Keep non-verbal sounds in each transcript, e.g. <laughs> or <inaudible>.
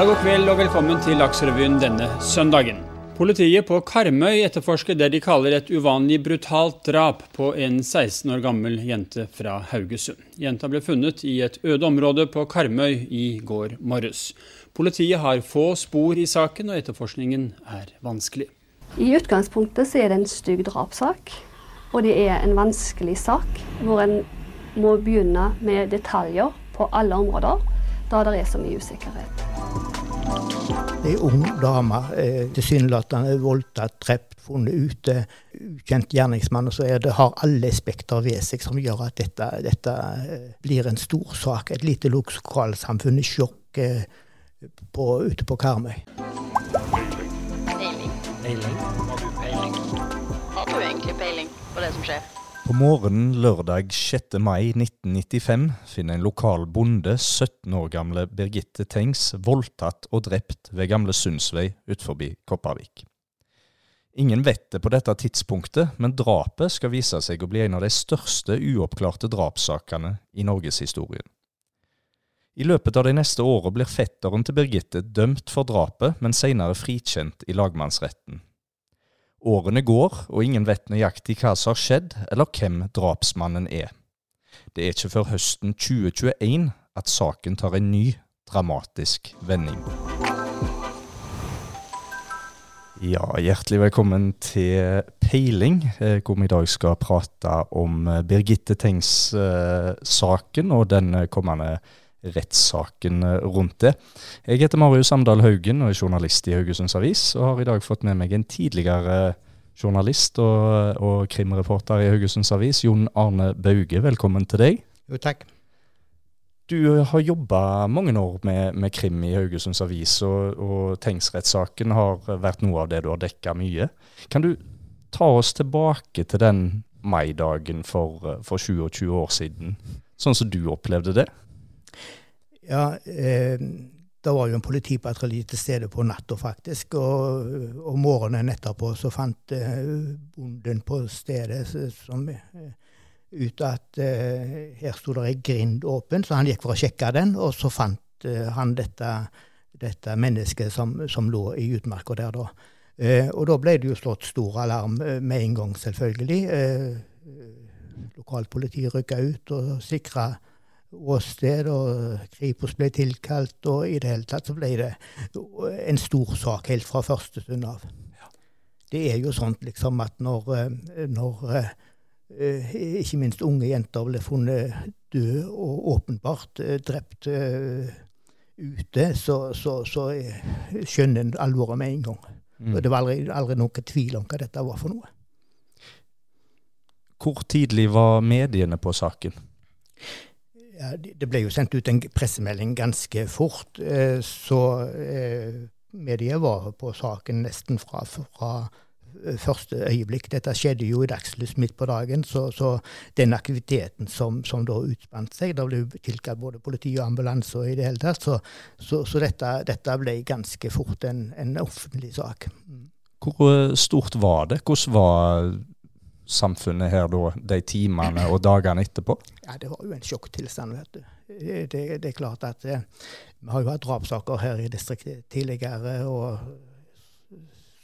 Ja, god kveld og velkommen til Dagsrevyen denne søndagen. Politiet på Karmøy etterforsker det de kaller et uvanlig brutalt drap på en 16 år gammel jente fra Haugesund. Jenta ble funnet i et øde område på Karmøy i går morges. Politiet har få spor i saken, og etterforskningen er vanskelig. I utgangspunktet så er det en stygg drapssak, og det er en vanskelig sak hvor en må begynne med detaljer på alle områder, da det er så mye usikkerhet. Ei ung dame, eh, tilsynelatende voldtatt, drept, funnet ute. Ukjent gjerningsmann. Og så er det, har alle spekter ved seg som gjør at dette, dette eh, blir en stor sak. Et lite lokalsamfunn i sjokk eh, på, ute på Karmøy. Peiling. Peiling. Har du peiling? Har du egentlig peiling på det som skjer? På morgenen lørdag 6. mai 1995 finner en lokal bonde 17 år gamle Birgitte Tengs voldtatt og drept ved Gamle Sundsvei utenfor Kopervik. Ingen vet det på dette tidspunktet, men drapet skal vise seg å bli en av de største uoppklarte drapssakene i norgeshistorien. I løpet av de neste årene blir fetteren til Birgitte dømt for drapet, men senere frikjent i lagmannsretten. Årene går, og ingen vet nøyaktig hva som har skjedd, eller hvem drapsmannen er. Det er ikke før høsten 2021 at saken tar en ny, dramatisk vending. Ja, hjertelig velkommen til Peiling, eh, hvor vi i dag skal prate om eh, Birgitte Tengs-saken og den kommende rettssaken rundt det. Jeg heter Marius Samdal Haugen og er journalist i Haugesunds Avis, og har i dag fått med meg en tidligere journalist og, og krimreporter i Haugesunds Avis, Jon Arne Bauge. Velkommen til deg. Jo, takk. Du har jobba mange år med, med, krim i Haugesunds Avis, og, og Tengs-rettssaken har vært noe av det du har dekka mye. Kan du ta oss tilbake til den maidagen for, for 27 år siden, sånn som du opplevde det? Ja, eh, det var jo en politipatrulje til stede på natta, faktisk. Og, og morgenen etterpå så fant eh, bonden på stedet som eh, ut at eh, her sto det ei grind åpen, så han gikk for å sjekke den, og så fant uh, han dette, dette mennesket som, som, lå i utmarka der da. Uh, og da ble det jo slått stor alarm med en gang, selvfølgelig. Lokalt politi rykka ut og sikra åsted, og Kripos ble tilkalt, og i det hele tatt så ble det en stor sak helt fra første stund av. Det er jo sånn liksom at når, når Eh, ikke minst unge jenter ble funnet døde og åpenbart eh, drept eh, ute, så, så, så skjønner en alvoret med en gang. Mm. Og Det var aldri, aldri noen tvil om hva dette var for noe. Hvor tidlig var mediene på saken? Ja, det ble jo sendt ut en pressemelding ganske fort, så mediet var på saken nesten fra, fra første øyeblikk. Dette skjedde jo i dagslys midt på dagen, så, så den aktiviteten som, som da utspant seg Da ble tilkalt både politi og ambulanse og i det hele tatt, så, så, så dette, dette, ble ganske fort en, en offentlig sak. Mm. Hvor eh, stort var det? Hvordan var samfunnet her da, de timene og dagene etterpå? Ja, Det var jo en sjokktilstand. vet du. Det, det, er klart at eh, Vi har jo hatt drapssaker her i distriktet tidligere. og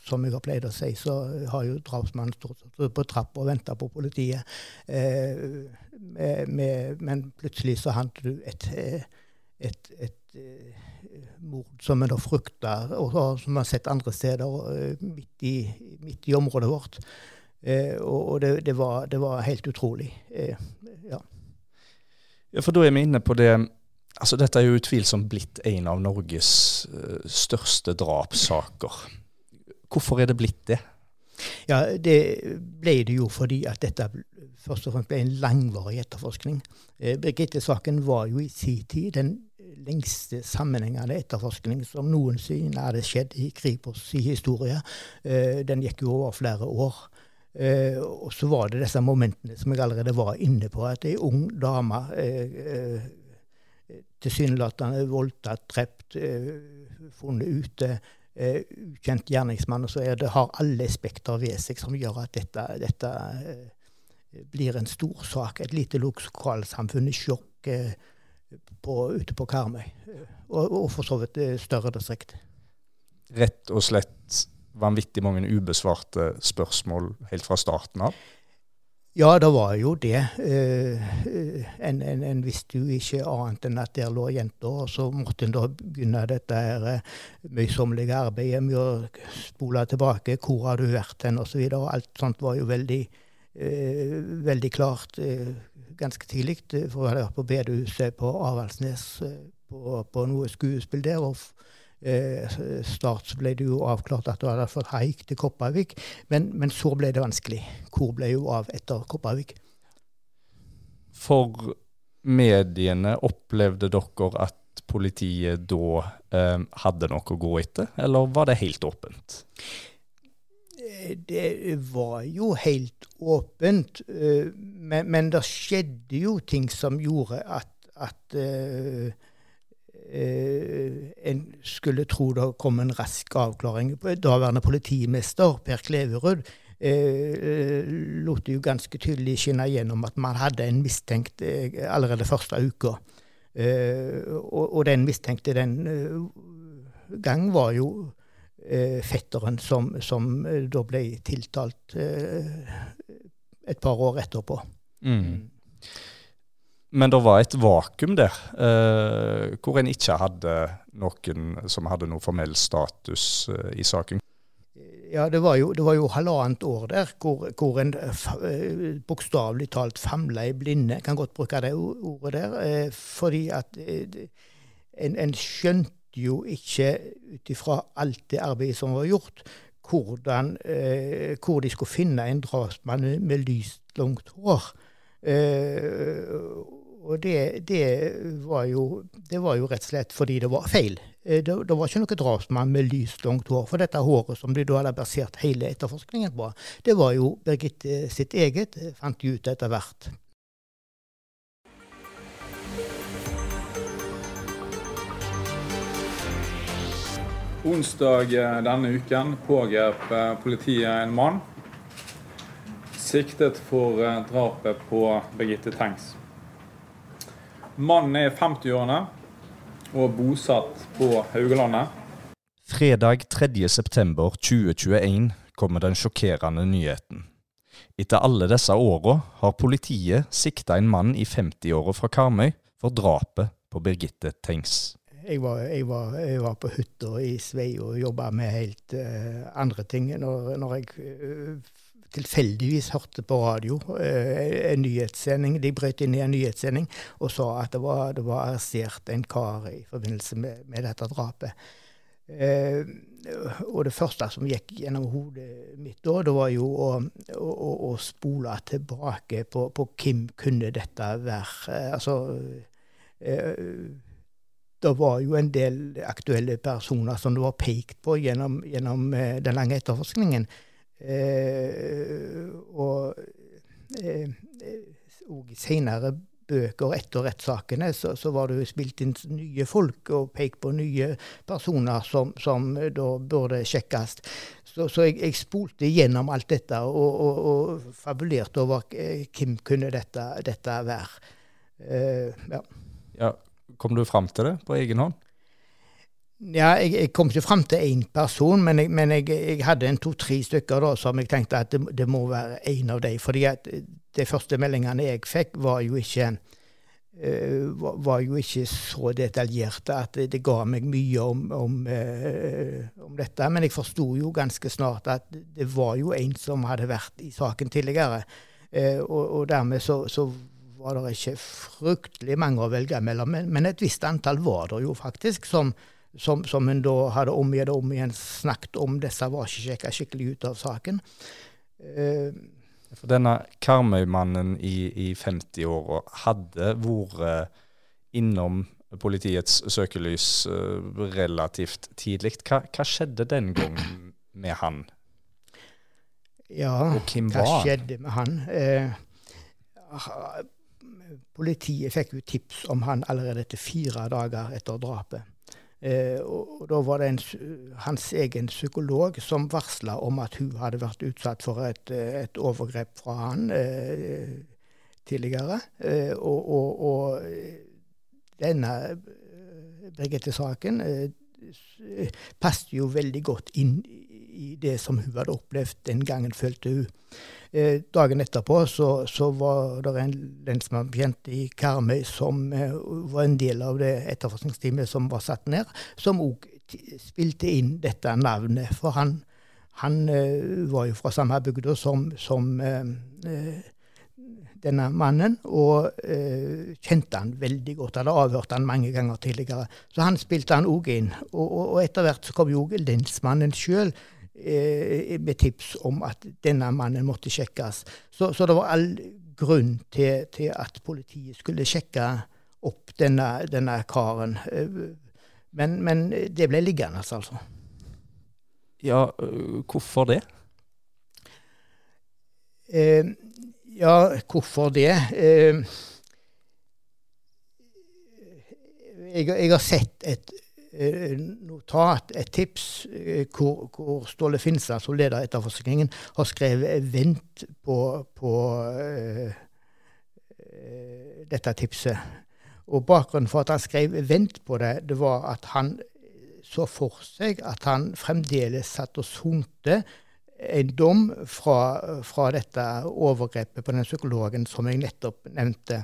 som jeg har pleid å si, så har jo drapsmannen stått på trappa og venta på politiet. Eh, med, med, men plutselig så handler du et, et, et, et eh, mord som en da frykter, og som vi har sett andre steder eh, midt i, midt i området vårt. Eh, og, det, det, var, det, var, helt utrolig. Eh, ja. ja, for da er vi inne på det Altså, dette er jo utvilsomt blitt en av Norges uh, største drapssaker. Hvorfor er det blitt det? Ja, Det ble det jo fordi at dette først og fremst ble en langvarig etterforskning. Eh, Birgitte-saken var jo i sin tid den lengste sammenhengende etterforskning som noensinne hadde skjedd i Kripos' i historie. Eh, den gikk jo over flere år. Eh, og så var det disse momentene som jeg allerede var inne på, at ei ung dame eh, tilsynelatende voldtatt, drept, funnet ute uh, ukjent gjerningsmann. Og så det, har alle spekter ved seg som gjør at dette, dette blir en stor sak. Et lite lokalsamfunn i sjokk. På, ute på Karmøy. Og, og for så vidt større distrikt. Rett og slett vanvittig mange ubesvarte spørsmål helt fra starten av? Ja, det var jo det. En, en, en, visste jo ikke annet enn at der lå jenter. Og så måtte en da begynne dette her møysommelige arbeidet med å spole tilbake. Hvor har du vært hen, osv. Så alt sånt var jo veldig, veldig klart ganske tidlig. For jeg hadde vært på bedehuset på Avaldsnes på, på noe skuespill der. og eh, Snart ble det jo avklart at du hadde fått haik til Kopervik, men, men, så ble det vanskelig. Hvor ble jo av etter Kopervik? For mediene, opplevde dere at politiet da eh, hadde noe å gå etter, eller var det helt åpent? Det var jo helt åpent, eh, men, men det skjedde jo ting som gjorde at, at Eh, en skulle tro det kom en rask avklaring. Daværende politimester Per Kleverud eh, lot jo ganske tydelig skinne gjennom at man hadde en mistenkt eh, allerede første uka. Eh, og, og, den mistenkte den uh, gang var jo fetteren som, som da ble tiltalt et par år etterpå. Mm. Men det var et vakuum der, eh, hvor en ikke hadde noen som hadde noe formell status eh, i saken. Ja, det var jo, det var jo halvannet år der hvor, hvor en eh, bokstavelig talt famla i blinde. Kan godt bruke det ordet der. Eh, fordi at eh, en, en, skjønte jo ikke ut ifra alt det arbeidet som var gjort, hvordan, eh, hvor de skulle finne en drapsmann med lyst, langt hår. Uh, og det, det, var jo, det, var jo, rett og slett fordi det var feil. Eh, det, det var ikke noen drapsmann med lyst, langt hår. For dette håret som de da hadde basert hele etterforskningen på, det var jo Birgitte sitt eget, fant de ut etter hvert. Onsdag eh, denne uken pågrep eh, politiet en mann siktet for drapet på Birgitte Tengs. Mannen er 50-årene og bosatt på Haugalandet. Fredag 3.9.2021 kommer den sjokkerende nyheten. Etter alle disse åra har politiet sikta en mann i 50-åra fra Karmøy for drapet på Birgitte Tengs. Jeg var, jeg var, jeg var på hytta i Sveio og jobba med helt uh, andre ting. Når, når jeg uh, tilfeldigvis hørte på radio eh, en nyhetssending. De brøt inn i en nyhetssending og sa at det var, det var arrestert en kar i forbindelse med, med dette drapet. Eh, og det første som gikk gjennom hodet mitt da, det var jo å, å, å spole tilbake på, på, hvem kunne dette være. Eh, altså eh, det var jo en del aktuelle personer som det var pekt på gjennom, gjennom eh, den lange etterforskningen. Eh, og eh, og senere bøker etter rettssakene så, så, var det jo spilt inn nye folk og pekt på nye personer som, som da burde sjekkes. Så, så jeg, jeg, spolte gjennom alt dette og, og, og fabulerte over eh, hvem kunne dette, dette være. Uh, ja. ja. Kom du fram til det på egen hånd? Ja, jeg, jeg, kom ikke fram til én person, men, jeg, men jeg, jeg, hadde en to-tre stykker da, som jeg tenkte at det, det må være en av dem. fordi at de første meldingene jeg fikk, var jo ikke, uh, var jo ikke så detaljerte at det, det ga meg mye om, om, uh, om dette. Men jeg forsto jo ganske snart at det var jo en som hadde vært i saken tidligere. Uh, og, og, dermed så, så var det ikke fryktelig mange å velge mellom, men, men et visst antall var det jo faktisk. som som, som hun da hadde om igjen og om igjen snakket om. Disse var ikke sjekka skikkelig ut av saken. Uh, For denne Karmøy-mannen i, i 50-åra hadde vært innom politiets søkelys uh, relativt tidlig. Hva, hva, skjedde den gangen med han? Ja, hva skjedde med han? Uh, politiet fikk jo tips om han allerede etter fire dager etter drapet. Eh, og, da var det en, hans egen psykolog som varsla om at hun hadde vært utsatt for et, et overgrep fra han eh, tidligere. Eh, og, og, og, denne eh, Birgitte-saken eh, passet jo veldig godt inn i det som hun hadde opplevd den gangen, følte hun. Eh, dagen etterpå så, så var det en lensmannsbetjent i Karmøy som eh, var en del av det etterforskningsteamet som var satt ned, som òg spilte inn dette navnet. For han, han eh, var jo fra samme bygda som, som denne mannen, og eh, kjente han veldig godt. Hadde avhørt han mange ganger tidligere. Så han spilte han òg inn. Og, og, og, etter hvert så kom jo lensmannen sjøl eh, med tips om at denne mannen måtte sjekkes. Så, så det var all grunn til, til, at politiet skulle sjekke opp denne, denne karen. Eh, men, men, det ble liggende, altså. Ja, øh, hvorfor det? Eh, ja, hvorfor det? Eh, jeg, jeg, har sett et Eh, notat, et tips, eh, hvor, hvor Ståle Finstad, som leder etterforskningen, har skrevet 'vent' på, på uh, dette tipset. Og Bakgrunnen for at han skrev 'vent' på det, det var at han så for seg at han fremdeles satt og sonte en dom fra, fra dette overgrepet på den psykologen som jeg nettopp nevnte.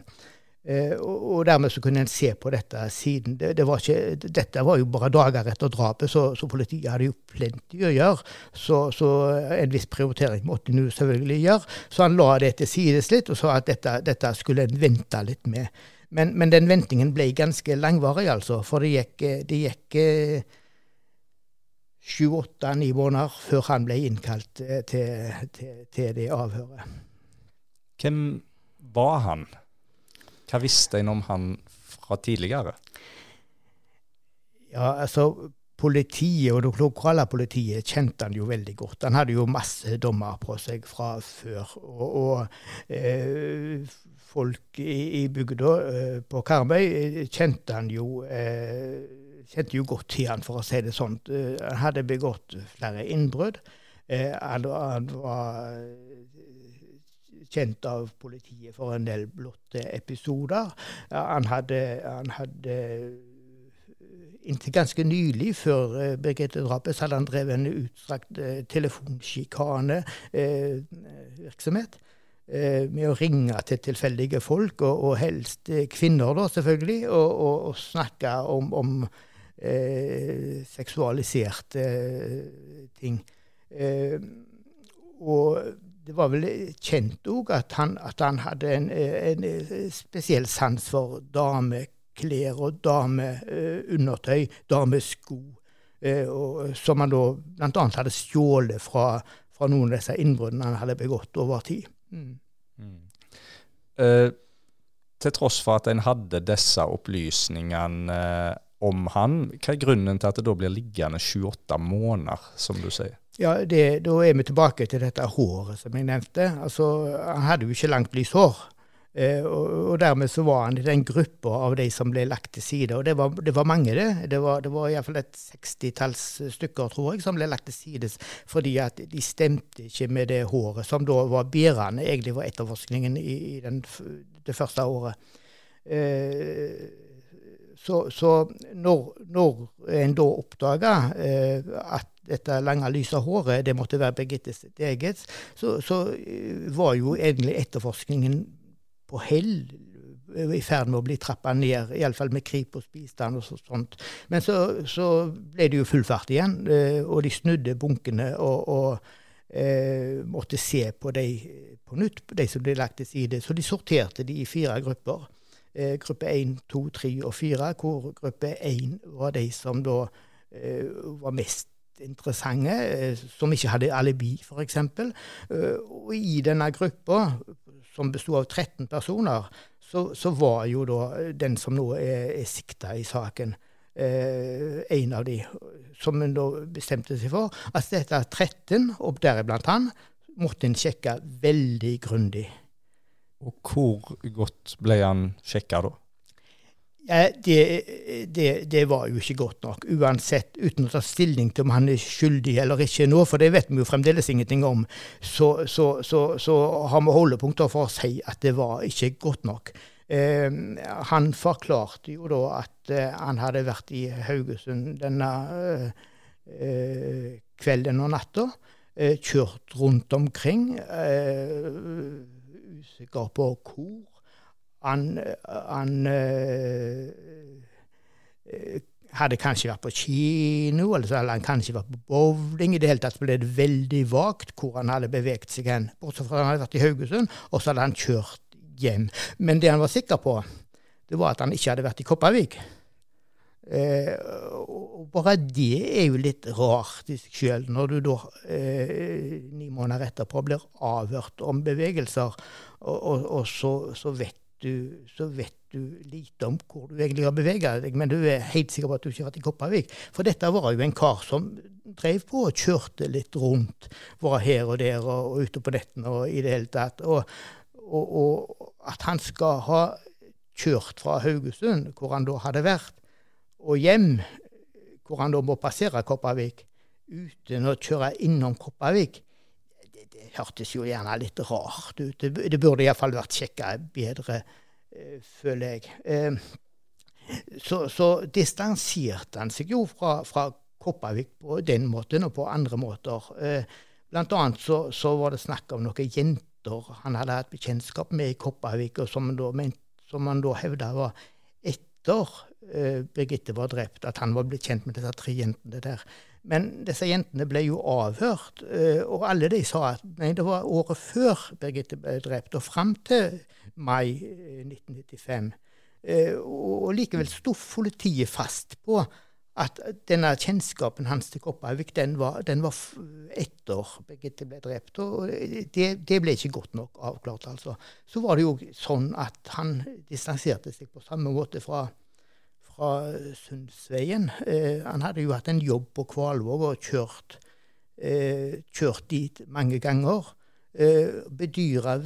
Eh, og, dermed så kunne en se på dette siden. Det, det var ikke, dette var jo bare dager etter drapet, så, så politiet hadde jo plenty å gjøre. Så, så en viss prioritering måtte en selvfølgelig gjøre. Så han la det til sides litt og sa at dette, dette skulle en vente litt med. Men, men, den ventingen ble ganske langvarig, altså. For det gikk, det gikk eh, sju, åtte, ni måneder før han ble innkalt eh, til, til, til det avhøret. Hvem var han? Hva visste en om han fra tidligere? Ja, altså Politiet og det lokale politiet kjente han jo veldig godt. Han hadde jo masse dommer på seg fra før. Og, og eh, folk i, i bygda eh, på Karmøy eh, kjente han jo eh, kjente jo godt til han, for å si det sånn. Han hadde begått flere innbrudd. Han, han var kjent av politiet for en del blotte episoder. Han hadde, han hadde inntil ganske nylig, før uh, Birgitte-drapet, hadde han drevet en utstrakt uh, telefonsjikanevirksomhet. Uh, med å ringe til tilfeldige folk, og, og helst kvinner, da, selvfølgelig, og, og, og snakke om, om seksualiserte ting. og det var vel kjent òg at, at, han hadde en, en, spesiell sans for dameklær og dameundertøy, damesko, og, som han da bl.a. hadde stjålet fra, fra, noen av disse innbruddene han hadde begått over tid. Mm. Mm. Eh, til tross for at en hadde disse opplysningene om han, hva er grunnen til at det da blir liggende sju-åtte måneder, som du sier? Ja, det, Da er vi tilbake til dette håret som jeg nevnte. Altså, Han hadde jo ikke langt lyst hår. Eh, og, og, dermed så var han i den gruppa av de som ble lagt til side. Og det var, det var mange, det. Det var, det var iallfall et sekstitalls stykker, tror jeg, som ble lagt til side fordi at de stemte ikke med det håret som da var bærende, egentlig var etterforskningen i, i den, det første året. Eh, så, så når, når, en da oppdaga eh, at dette lange, lyse håret det måtte være Birgittes eget, så, så, eh, var jo egentlig etterforskningen på hell eh, i ferd med å bli trappa ned, iallfall med Kripos bistand og sånt. Men så, så, ble det jo full fart igjen, eh, og de snudde bunkene og, og eh, måtte se på de på nytt, de som ble lagt til side. Så de sorterte de i fire grupper. Eh, gruppe 1, 2, 3 og 4, hvor gruppe 1 var de som da eh, var mest interessante, eh, som ikke hadde alibi, f.eks. Eh, og i denne gruppa, som bestod av 13 personer, så, så, var jo da den som nå er, er sikta i saken, eh, en av de som en da bestemte seg for at dette 13, og deriblant han, måtte en sjekke veldig grundig. Og hvor godt ble han sjekka da? Det, det, det, var jo ikke godt nok, uansett, uten å ta stilling til om han er skyldig eller ikke nå, for det vet vi jo fremdeles ingenting om. Så, så, så, så har vi holdepunkter for å si at det var ikke godt nok. Eh, han forklarte jo da at eh, han hadde vært i Haugesund denne eh, eh kvelden og natta. Eh, kjørt rundt omkring. Eh, usikker på hvor. Han, han hadde kanskje vært på kino, eller så hadde han kanskje vært på bowling. I det hele tatt ble det veldig vagt hvor han hadde beveget seg hen. Bortsett fra at han hadde vært i Haugesund, og så hadde han kjørt hjem. Men det han var sikker på, det var at han ikke hadde vært i Kopervik. Eh, og bare det er jo litt rart i seg sjøl, når du da eh, ni måneder etterpå blir avhørt om bevegelser, og, og, og så, så, vet du, så vet du lite om hvor du egentlig har bevega deg, men du er helt sikker på at du ikke har vært i Kopervik. For dette var jo en kar som drev på og kjørte litt rundt. Var her og der og, og ute på nettene og i det hele tatt. Og, at han skal ha kjørt fra Haugesund, hvor han da hadde vært, og hjem, hvor han da må passere Kopervik, uten å kjøre innom Kopervik, det, det hørtes jo gjerne litt rart ut. Det, det burde iallfall vært sjekka bedre Eh, føler jeg. Eh, så, så, distanserte han seg jo fra, fra Kopervik på den måten og på andre måter. Eh, blant annet så, så var det snakk om noen jenter han hadde hatt bekjentskap med i Kopervik, og som, da, som han da hevda var etter Birgitte var drept, at han var blitt kjent med disse tre jentene der. Men disse jentene ble jo avhørt, og alle de sa at nei, det var året før Birgitte ble drept, og fram til mai 1995. Eh, eh, og likevel sto politiet fast på at denne kjennskapen hans til Kopervik, den var, den var etter Birgitte ble drept. Og det, det, ble ikke godt nok avklart, altså. Så var det jo sånn at han distanserte seg på samme måte fra, fra Sundsveien. Eh, han hadde jo hatt en jobb på Kvalvåg og kjørt, eh, kjørt dit mange ganger uh, bedyra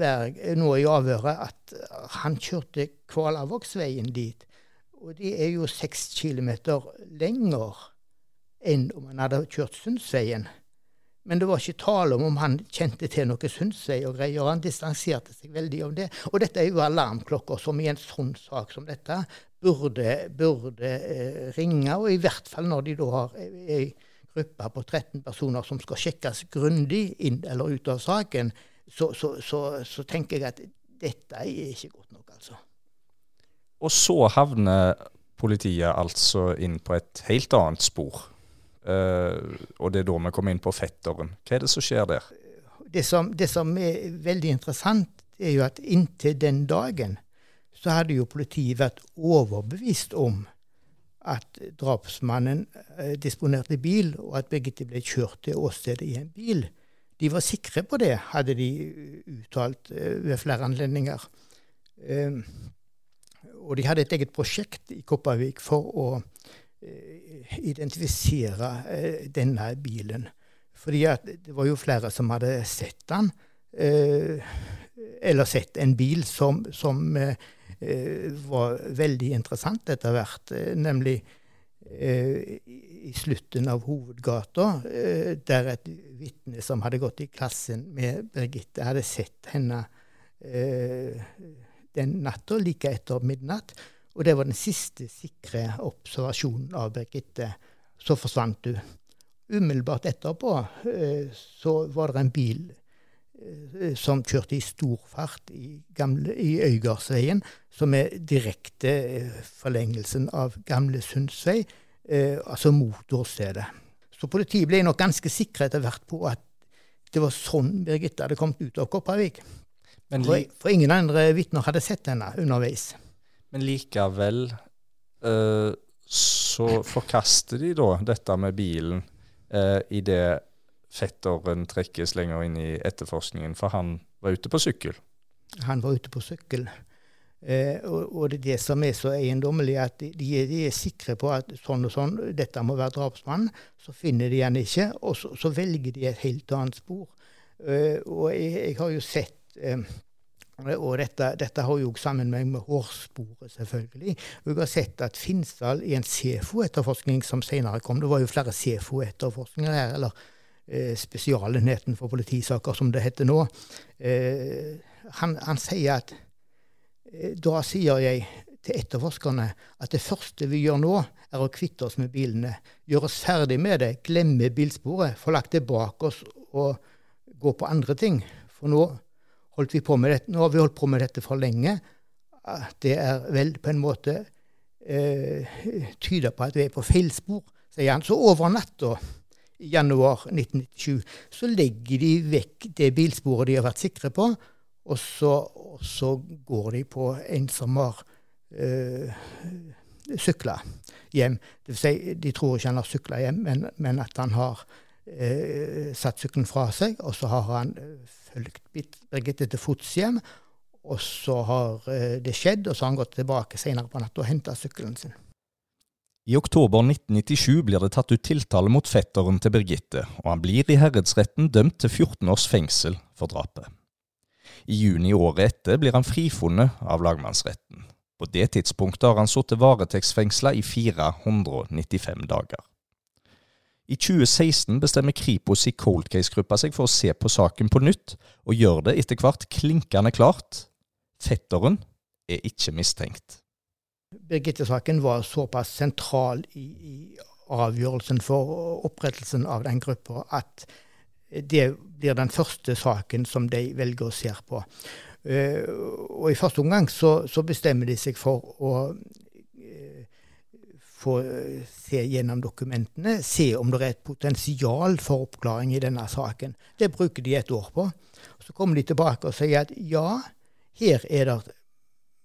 nå i avhøret at han kjørte Kvalavågsveien dit. Og det er jo seks kilometer lenger enn om han hadde kjørt Sundsveien. Men det var ikke tale om om han kjente til noe Sundsvei og greier. og Han distanserte seg veldig om det. Og dette er jo alarmklokker som i en sånn sak som dette burde, burde eh, ringe. Og i hvert fall når de da har ei gruppe på 13 personer som skal sjekkes grundig inn eller ut av saken, så, så, så, så, tenker jeg at dette er ikke godt nok, altså. Og så havner politiet altså inn på et helt annet spor. Uh, og det er da vi kommer inn på fetteren. Hva er det som skjer der? Det som, det som er veldig interessant, er jo at inntil den dagen så hadde jo politiet vært overbevist om at drapsmannen eh, disponerte bil, og at Birgitte ble kjørt til åstedet i en bil. De var sikre på det, hadde de uttalt eh, ved flere anledninger. Eh, og de hadde et eget prosjekt i Kopervik for å identifisere denne bilen. Fordi det var jo flere som hadde sett den, eller sett en bil som, som Eh, var veldig interessant etter hvert. Eh, nemlig eh, i slutten av hovedgata, der et vitne som hadde gått i klassen med Birgitte, hadde sett henne den natta like etter midnatt. Og det var den siste sikre observasjonen av Birgitte. Så forsvant hun. Umiddelbart etterpå så var det en bil Eh, som kjørte i stor fart i, gamle, i Øygardsveien, som er direkte eh, forlengelsen av gamle Sundsvei, eh, altså motorstedet. Så politiet ble nok ganske sikre etter hvert på at det var sånn Birgitte hadde kommet ut av Kopervik. For, for, ingen andre vitner hadde sett henne underveis. Men likevel uh, så forkaster de da dette med bilen uh, i det fetteren trekkes lenger inn i etterforskningen, for han var ute på sykkel? Han var ute på sykkel. Eh, og, og, det er det som er så eiendommelig, at de, de, er sikre på at sånn og sånn, dette må være drapsmannen. Så finner de han ikke, og så, så, velger de et helt annet spor. Eh, og jeg, jeg, har jo sett eh, og dette, dette, har jo sammen med, med hårsporet, selvfølgelig. Og jeg har sett at Finsdal i en SEFO-etterforskning som senere kom Det var jo flere SEFO-etterforskninger her. eller Eh, Spesialenheten for politisaker, som det heter nå, eh, han, han, sier at Eh, da sier jeg til etterforskerne at det første vi gjør nå, er å kvitte oss med bilene. Gjøre oss ferdig med det, glemme bilsporet, få lagt det bak oss og gå på andre ting. For nå, holdt vi på med dette, nå har vi holdt på med dette for lenge. Det er vel på en måte eh, tyder på at vi er på feil spor, sier han. Så over natta i januar 1997 så legger de vekk det bilsporet de har vært sikre på, og så, og så går de på en som har eh, sykla hjem. Vil si, de tror ikke han har sykla hjem, men, men, at han har eh, satt sykkelen fra seg, og så har han uh, fulgt Birgitte til fots hjem. Og så har uh, det skjedd, og så har han gått tilbake senere på natta og henta sykkelen sin. I oktober 1997 blir det tatt ut tiltale mot fetteren til Birgitte, og han blir i herredsretten dømt til 14 års fengsel for drapet. I juni året etter blir han frifunnet av lagmannsretten. På det tidspunktet har han sittet varetektsfengsla i 495 dager. I 2016 bestemmer Kripos i Cold Case-gruppa seg for å se på saken på nytt, og gjør det etter hvert klinkende klart. Fetteren er ikke mistenkt. Birgitte-saken var såpass sentral i, i, avgjørelsen for opprettelsen av den gruppa at det blir den første saken som de velger å se på. Uh, og I første omgang så, så, bestemmer de seg for å få se gjennom dokumentene, se om det er et potensial for oppklaring i denne saken. Det bruker de et år på. Så kommer de tilbake og sier at ja, her er det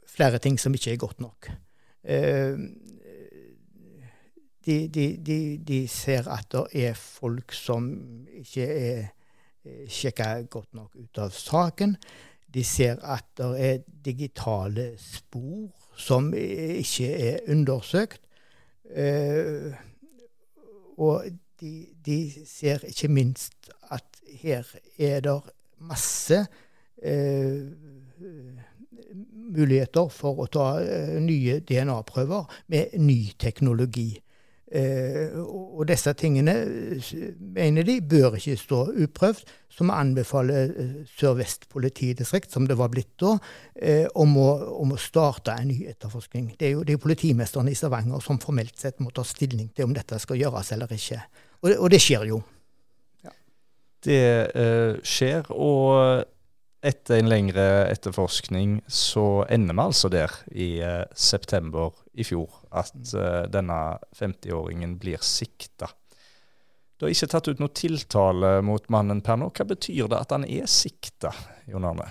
flere ting som ikke er godt nok. Uh, de, de, de, de, ser at det er folk som ikke er eh, sjekka godt nok ut av saken. De ser at det er digitale spor som ikke er undersøkt. Uh, og de, de, ser ikke minst at her er det masse uh, muligheter for å ta uh, nye DNA-prøver med ny teknologi. Eh, og disse tingene mener de bør ikke stå uprøvd, så vi anbefaler eh, Sør-Vest politidistrikt, som det var blitt da, eh, om å, om å, starte en ny etterforskning. Det er jo det er politimesteren i Stavanger som formelt sett må ta stilling til om dette skal gjøres eller ikke. Og, og det skjer jo. Ja. Det eh, skjer, og etter en lengre etterforskning så ender vi altså der i uh, september i fjor at uh, denne 50-åringen blir sikta. Du har ikke tatt ut noe tiltale mot mannen per nå. Hva betyr det at han er sikta, Jon Arne?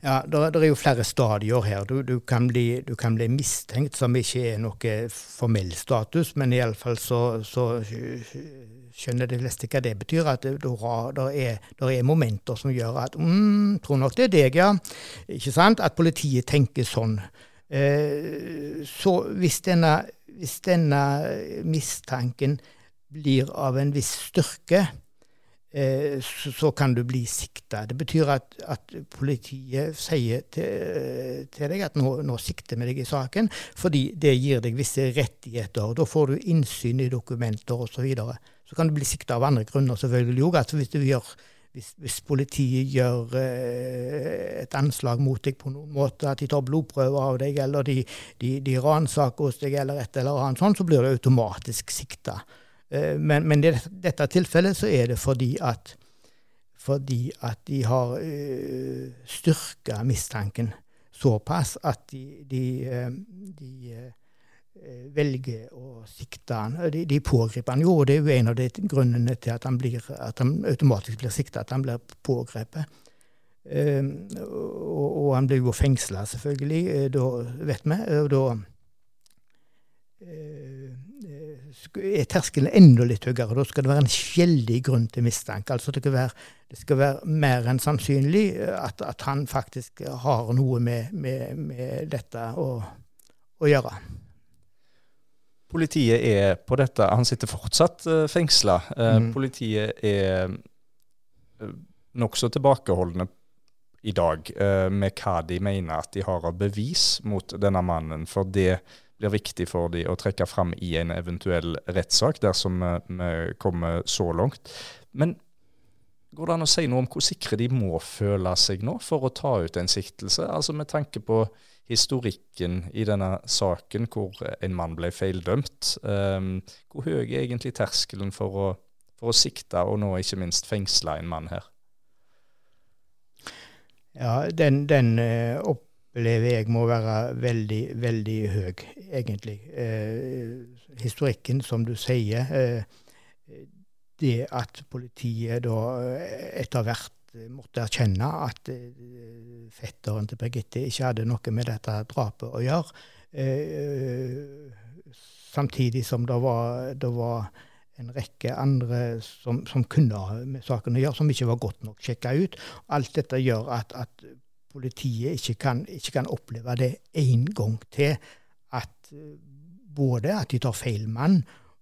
Ja, Det er jo flere stadier her. Du, du, kan bli, du, kan bli, mistenkt, som ikke er noe formell status, men iallfall så, så skjønner de fleste hva det betyr. At det, det, er, det er, momenter som gjør at mm, tror nok det er deg, ja. Ikke sant? At politiet tenker sånn. Eh, så hvis denne, hvis denne mistanken blir av en viss styrke, eh, så, så, kan du bli sikta. Det betyr at, at politiet sier til, til deg at nå, nå, sikter vi deg i saken, fordi det gir deg visse rettigheter. Da får du innsyn i dokumenter osv. Så, kan du bli sikta av andre grunner selvfølgelig òg. Hvis gjør hvis, hvis, politiet gjør eh, et anslag mot deg på noen måte, at de tar blodprøver av deg, eller de, de, de ransaker hos deg, eller et eller annet sånt, så blir du automatisk sikta. Eh, men, men i dette tilfellet så er det fordi at, fordi at de har eh, styrka mistanken såpass at de, de, eh, de Eh, velger å sikte han. De, de pågriper han jo, og det er jo en av de grunnene til at han, blir, at han automatisk blir sikta, at han blir pågrepet. Uh, og, og, han blir jo fengsla, selvfølgelig, uh, da vet vi. Og da uh, er terskelen enda litt høyere. Da skal det være en skjellig grunn til mistanke. Altså det skal være, det skal være mer enn sannsynlig at, at, han faktisk har noe med, med, med dette å, å gjøre. Politiet er på dette Han sitter fortsatt uh, eh, fengsla. Eh, mm. Politiet er uh, nokså tilbakeholdne i dag med hva de mener at de har av bevis mot denne mannen. For det blir viktig for de å trekke fram i en eventuell rettssak, dersom vi kommer så langt. Men går det an å si noe om hvor sikre de må føle seg nå for å ta ut en siktelse? Altså Med tanke på historikken i denne saken hvor en mann ble feildømt. Um, hvor høy er egentlig terskelen for å, for å sikte og nå ikke minst fengsle en mann her? Ja, den, den uh, opplever jeg må være veldig, veldig høy, egentlig. Eh, historikken, som du sier. eh, det at politiet da etter hvert måtte erkjenne at fetteren til Birgitte ikke hadde noe med dette drapet å gjøre. samtidig som det var, det var en rekke andre som, som, kunne ha med saken å gjøre, som ikke var godt nok sjekka ut. Alt dette gjør at, at politiet ikke kan, ikke kan, oppleve det en gang til. At både at de tar feil mann,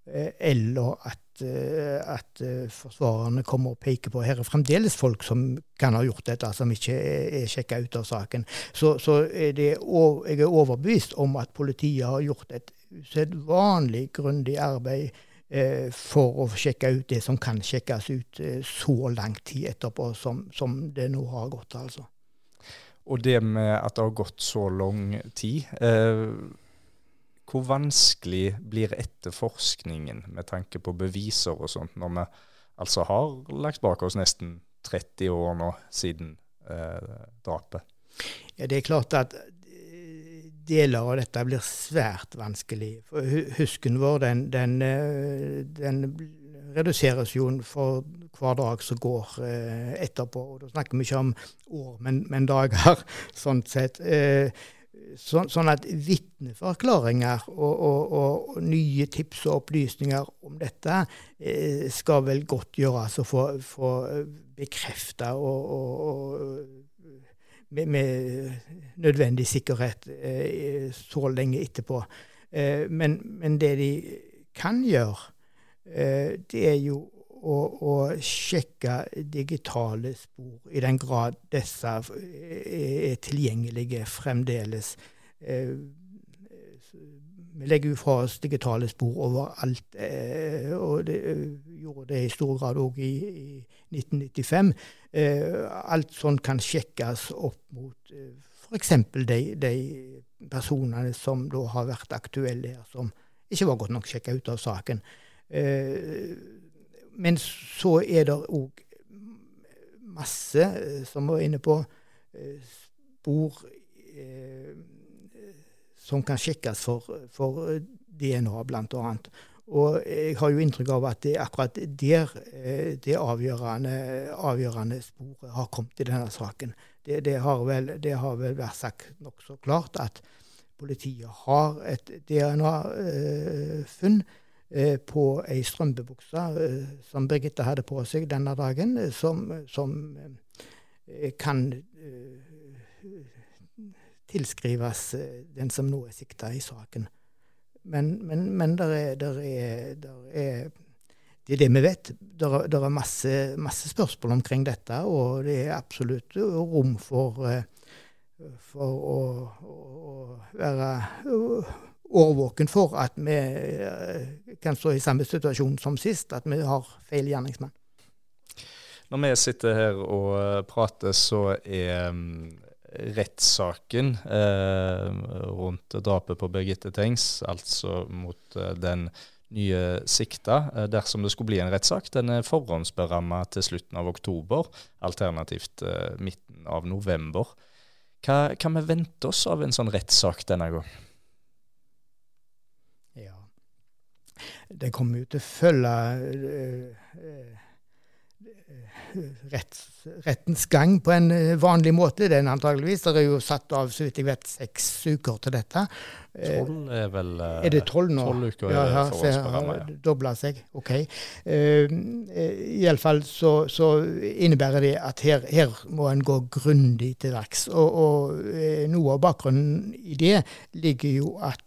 eh, eller at, eh, at eh, forsvarerne kommer og peker på her er fremdeles folk som kan ha gjort dette, som ikke er, er sjekka ut av saken. Så, så er det, jeg er overbevist om at politiet har gjort et usedvanlig grundig arbeid Eh, for å sjekke ut det som kan sjekkes ut så lang tid etterpå som, som det nå har gått. altså. Og det med at det har gått så lang tid, eh, hvor vanskelig blir etterforskningen med tanke på beviser og sånt, når vi altså har lagt bak oss nesten 30 år nå siden eh, drapet? Ja, Det er klart at deler av dette blir svært vanskelig. For husken vår den, den, eh, den reduseres jo for hver dag som går eh, etterpå. og Da snakker vi ikke om år, men, men dager, <laughs> sånn sett. Eh, så, sånn at vitneforklaringer og, og, og, nye tips og opplysninger om dette eh, skal vel godt gjøres å få, få bekrefta og, og med, med nødvendig sikkerhet eh, så lenge etterpå. Eh, men, men, det de kan gjøre, eh, det er jo å, å, sjekke digitale spor, i den grad disse er tilgjengelige fremdeles. Eh, vi legger jo fra oss digitale spor overalt, eh, og det eh, gjorde det i stor grad òg i, i, 1995. Eh, alt sånt kan sjekkes opp mot eh, f.eks. De, de personene som da har vært aktuelle her, som ikke var godt nok sjekka ut av saken. Eh, men så er det òg masse, eh, som var inne på, eh, spor som kan sjekkes for, for DNA, bl.a. Og jeg har jo inntrykk av at det er akkurat der eh, det avgjørende, avgjørende sporet har kommet i denne saken. Det, det, har, vel, det har vel vært sagt nokså klart at politiet har et DNA-funn eh, på ei strømpebukse eh, som Birgitte hadde på seg denne dagen, som, som kan tilskrives eh, den som nå er sikta i saken. Men, men, men der er, der er, der er, det er det vi vet. Det er, masse, masse, spørsmål omkring dette, og det er absolutt rom for, eh, for å, å, være årvåken for at vi eh, kan stå i samme situasjon som sist, at vi har feil gjerningsmann. Når vi sitter her og prater, så er mm, rettssaken eh, rundt drapet på Birgitte Tengs, altså mot eh, den nye sikta, eh, dersom det skulle bli en rettssak. Den er forhåndsberamma til slutten av oktober, alternativt eh, midten av november. Hva kan vi vente oss av en sånn rettssak denne gang? Ja, det kommer jo til å følge øh, øh rett, rettens gang på en eh, vanlig måte. Den antageligvis. Det er jo satt av så vidt jeg vet, seks uker til dette. Tolv er vel eh, Er det tolv nå? Tolv uker ja, ja, se her. Dobla seg. OK. Uh, Iallfall så, så innebærer det at her, her må en gå grundig til verks. Og, og noe av bakgrunnen i det ligger jo at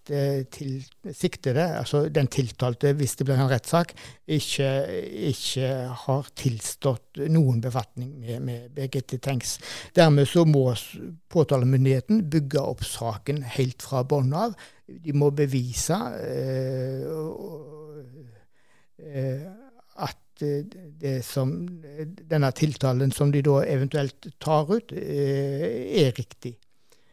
til siktede, altså den tiltalte, hvis det blir en rettssak, ikke, ikke har tilstått noen befatning med, med Birgitte Tengs. Dermed så må påtalemyndigheten bygge opp saken helt fra bunnen av. De må bevise eh, eh, at det som, denne tiltalen som de da eventuelt tar ut, eh, er riktig.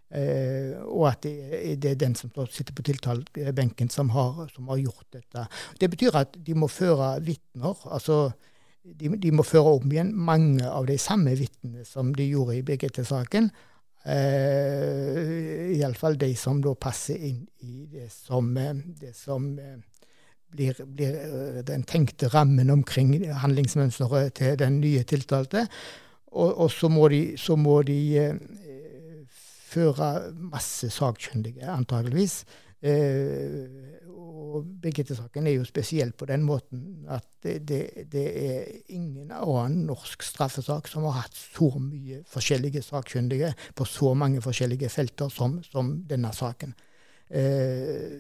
Eh, og at det, er den som sitter på tiltalebenken som har, som har, gjort dette. Det betyr at de må føre vitner. altså de, de, må føre om igjen mange av de samme vitnene som de gjorde i Birgitte-saken. Eh, Iallfall de som da passer inn i det som, eh, det som eh, blir, blir, den tenkte rammen omkring handlingsmønsteret til den nye tiltalte. Og, og så må de, så må de føre masse sakkyndige, antageligvis. Eh, og Birgitte-saken er jo spesiell på den måten at det, det, er ingen annen norsk straffesak som har hatt så mye forskjellige sakkyndige på så mange forskjellige felter som, som denne saken. Eh,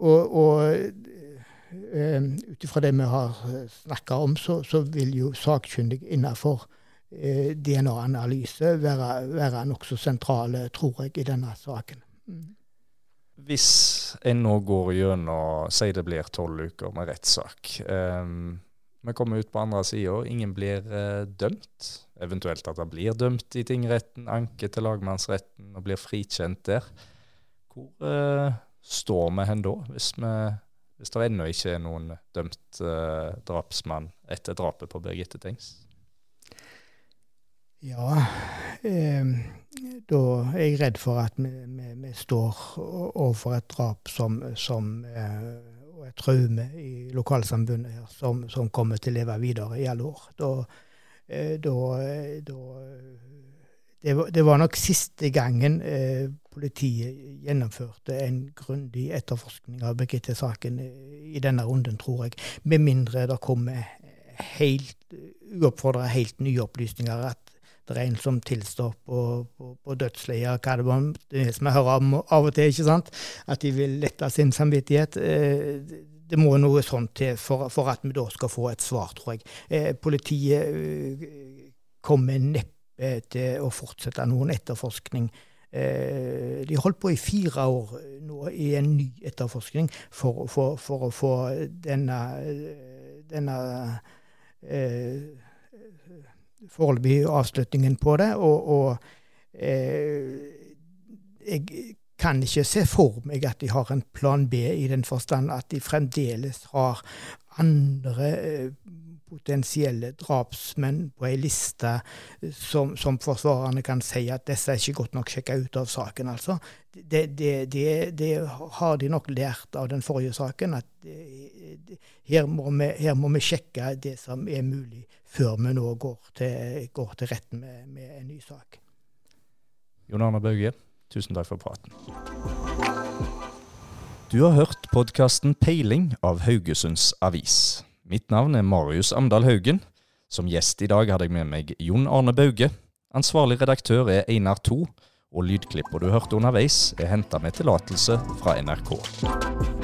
og, og eh, ut ifra det vi har snakka om, så, så, vil jo sakkyndige innenfor DNA-analyse være, være nokså sentrale, tror jeg, i denne saken. Mm. Hvis en nå går gjennom, si det blir tolv uker med rettssak, um, vi kommer ut på andre sida, ingen blir uh, dømt. Eventuelt at han blir dømt i tingretten, anke til lagmannsretten og blir frikjent der. Hvor uh, står vi hen da, hvis, vi, hvis det ennå ikke er noen dømt uh, drapsmann etter drapet på Birgitte Tengs? Ja, eh, da er jeg redd for at vi, vi, vi står overfor et drap som, som eh, og et traume i lokalsamfunnet her som, som, kommer til å leve videre i alle år. Da, eh, da, da det, var, det, var, nok siste gangen eh, politiet gjennomførte en grundig etterforskning av Birgitte-saken i denne runden, tror jeg. Med mindre det kommer helt uoppfordra helt nye opplysninger. at det er en som tilstår på, på, på dødsleiet. Hva det var det som jeg hører om av og til, ikke sant? At de vil lette sin samvittighet. Eh, det må noe sånt til for, for, at vi da skal få et svar, tror jeg. Eh, politiet eh, kommer neppe til å fortsette noen etterforskning. De holdt på i fire år nå i en ny etterforskning for, for, for å få denne, denne eh, foreløpig avslutningen på det. Og, og eh, jeg kan ikke se for meg at de har en plan B, i den forstand at de fremdeles har andre eh, potensielle drapsmenn på ei liste som, som, forsvarerne kan si at disse er ikke godt nok sjekka ut av saken. altså. Det, det, det, det, har de nok lært av den forrige saken, at her må, vi, her, må vi, sjekke det som er mulig, før vi nå går til, går til retten med, med, en ny sak. Jon Arne Bauge, tusen takk for praten. Du har hørt podkasten Peiling av Haugesunds Avis. Mitt navn er Marius Amdal Haugen. Som gjest i dag hadde jeg med meg Jon Arne Bauge. Ansvarlig redaktør er Einar To, og lydklippa du hørte underveis, er henta med tillatelse fra NRK.